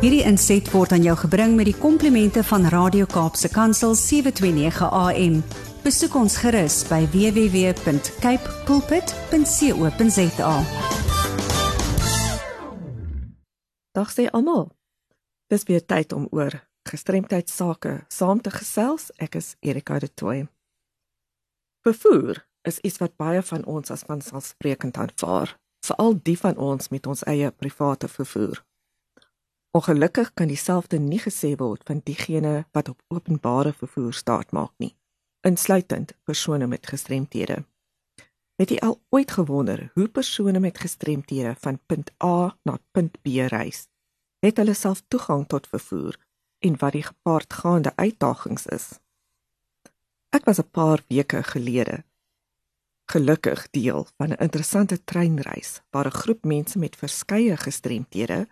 Hierdie inset word aan jou gebring met die komplimente van Radio Kaapse Kansel 729 AM. Besoek ons gerus by www.cape pulpit.co.za. Dag sê almal. Dis weer tyd om oor gestremdheid sake saam te gesels. Ek is Erika de Tooy. Vervoer is iets wat baie van ons as vanselfsprekend aanvaar, veral die van ons met ons eie private vervoer. Ongelukkig kan dieselfde nie gesê word van diegene wat op openbare vervoer staat maak nie, insluitend persone met gestremthede. Het jy al ooit gewonder hoe persone met gestremthede van punt A na punt B reis? Het hulle self toegang tot vervoer en wat die gepaardgaande uitdagings is? Ek was 'n paar weke gelede gelukkig deel van 'n interessante treinreis waar 'n groep mense met verskeie gestremthede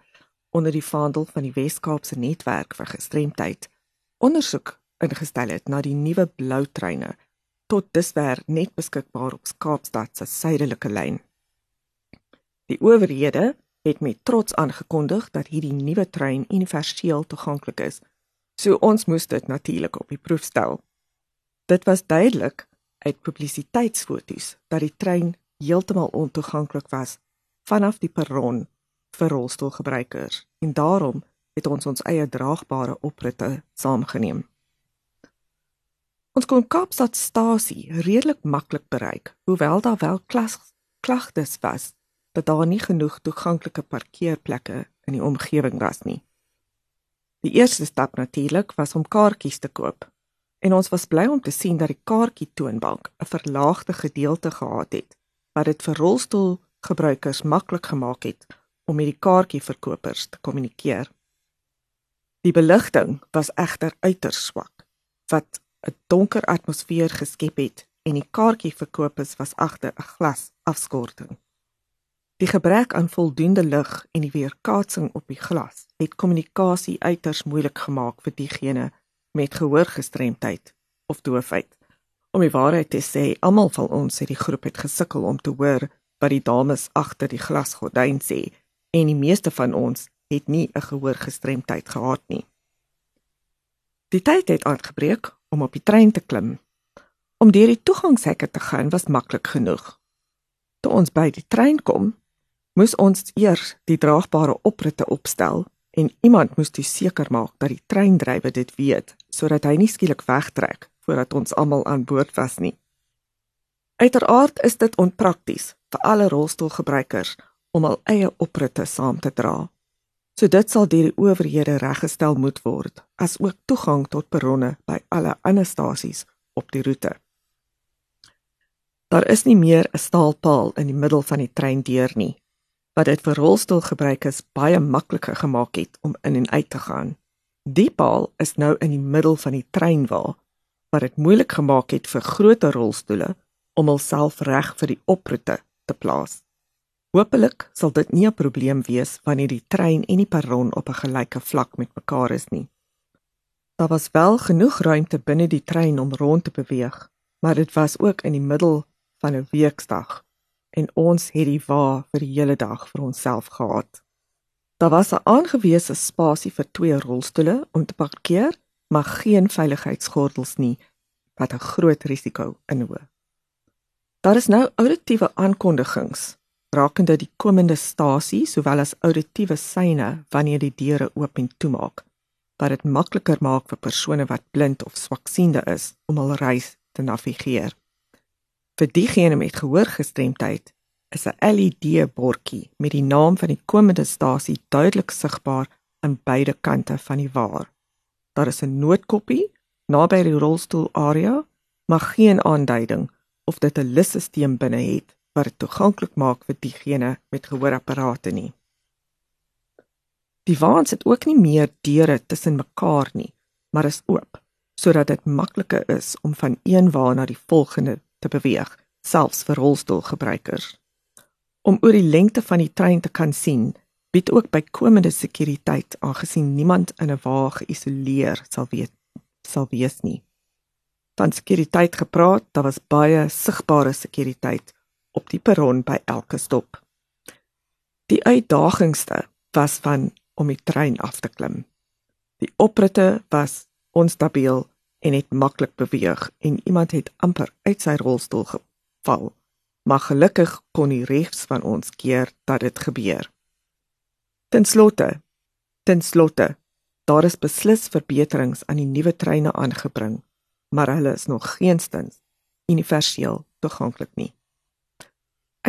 onder die vaandel van die Wes-Kaapse netwerk vir gestremdheid ondersoek ingestel het na die nuwe blou treine tot dusver net beskikbaar op Kaapstad se suidelike lyn. Die owerhede het met trots aangekondig dat hierdie nuwe trein universeel toeganklik is. So ons moes dit natuurlik op die proef stel. Dit was duidelik uit publisiteitsfoto's dat die trein heeltemal ontoeganklik was vanaf die perron vir rolstoelgebruikers en daarom het ons ons eie draagbare opritte saamgeneem. Ons kon Kaapstadstasie redelik maklik bereik, hoewel daar wel klagtes was dat daar nie genoeg toeganklike parkeerplekke in die omgewing was nie. Die eerste stap natuurlik was om kaartjies te koop en ons was bly om te sien dat die kaartjie toonbank 'n verlaagde gedeelte gehad het wat dit vir rolstoelgebruikers maklik gemaak het om met die kaartjieverkopers te kommunikeer. Die beligting was egter uiters swak wat 'n donker atmosfeer geskep het en die kaartjieverkopers was agter 'n glas afskorting. Die gebrek aan voldoende lig en die weerkaatsing op die glas het kommunikasie uiters moeilik gemaak vir diegene met gehoorgestremdheid of doofheid. Om die waarheid te sê, almal van ons het die groep het gesukkel om te hoor wat die dames agter die glasgordyn sê en die meeste van ons het nie 'n gehoorgestremdheid gehad nie. Die tyd het aangebreek om op die trein te klim. Om deur die toegangshekke te gaan was maklik genoeg. Toe ons by die trein kom, moes ons eers die draagbare opritte opstel en iemand moes toe seker maak dat die treindrywer dit weet sodat hy nie skielik wegtrek voordat ons almal aan boord was nie. Uiteraard is dit onprakties vir alle rolstoelgebruikers om al eie opritte saam te dra. So dit sal deur die owerhede reggestel moet word as ook toegang tot perronne by alle ander stasies op die roete. Daar is nie meer 'n staalpaal in die middel van die trein deur nie wat dit vir rolstoelgebruikers baie makliker gemaak het om in en uit te gaan. Die paal is nou in die middel van die treinwa wat dit moeilik gemaak het vir groter rolstoele om hulself reg vir die opritte te plaas. Hoopelik sal dit nie 'n probleem wees wanneer die trein en die perron op 'n gelyke vlak met mekaar is nie. Daar was wel genoeg ruimte binne die trein om rond te beweeg, maar dit was ook in die middel van 'n weekdag en ons het die wa vir die hele dag vir onsself gehad. Daar was 'n aangewese spasie vir twee rolstoele om te parkeer, maar geen veiligheidsgordels nie wat 'n groot risiko inhou. Daar is nou auditiewe aankondigings rakende die komende stasie sowel as auditiewe syne wanneer die deure oop en toemaak wat dit makliker maak vir persone wat blind of swaksiende is om hul reis te navigeer. Vir diegene met gehoorgestremdheid is 'n LED bordjie met die naam van die komende stasie duidelik sigbaar aan beide kante van die waar. Daar is 'n noodkoppie naby die rolstoel area, maar geen aanduiding of dit 'n lusstelsel binne het wat dit toeganklik maak vir diegene met gehoorapparate nie. Die waans het ook nie meer deure tussen mekaar nie, maar is oop sodat dit makliker is om van een wa na die volgende te beweeg, selfs vir rolstoelgebruikers. Om oor die lengte van die trein te kan sien, bied ook bykomende sekuriteit aangesien niemand in 'n wa geïsoleer sal weet sal wees nie. Van sekuriteit gepraat, daar was baie sigbare sekuriteit op die perron by elke stop. Die uitdagingste was van om die trein af te klim. Die opritte was onstabiel en het maklik beweeg en iemand het amper uit sy rolstoel geval. Maar gelukkig kon die regs van ons keer dat dit gebeur. Ten slotte, ten slotte, daar is beslis verbeterings aan die nuwe treine aangebring, maar hulle is nog geensins universeel toeganklik nie.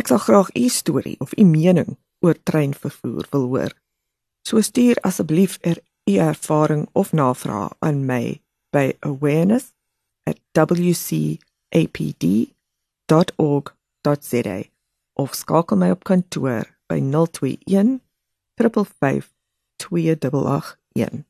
Ek sal graag u storie of u mening oor treinvervoer wil hoor. So stuur asseblief er u ervaring of navraag aan my by awareness@wcapd.org.za of skakel my op kantoor by 021 355 2881.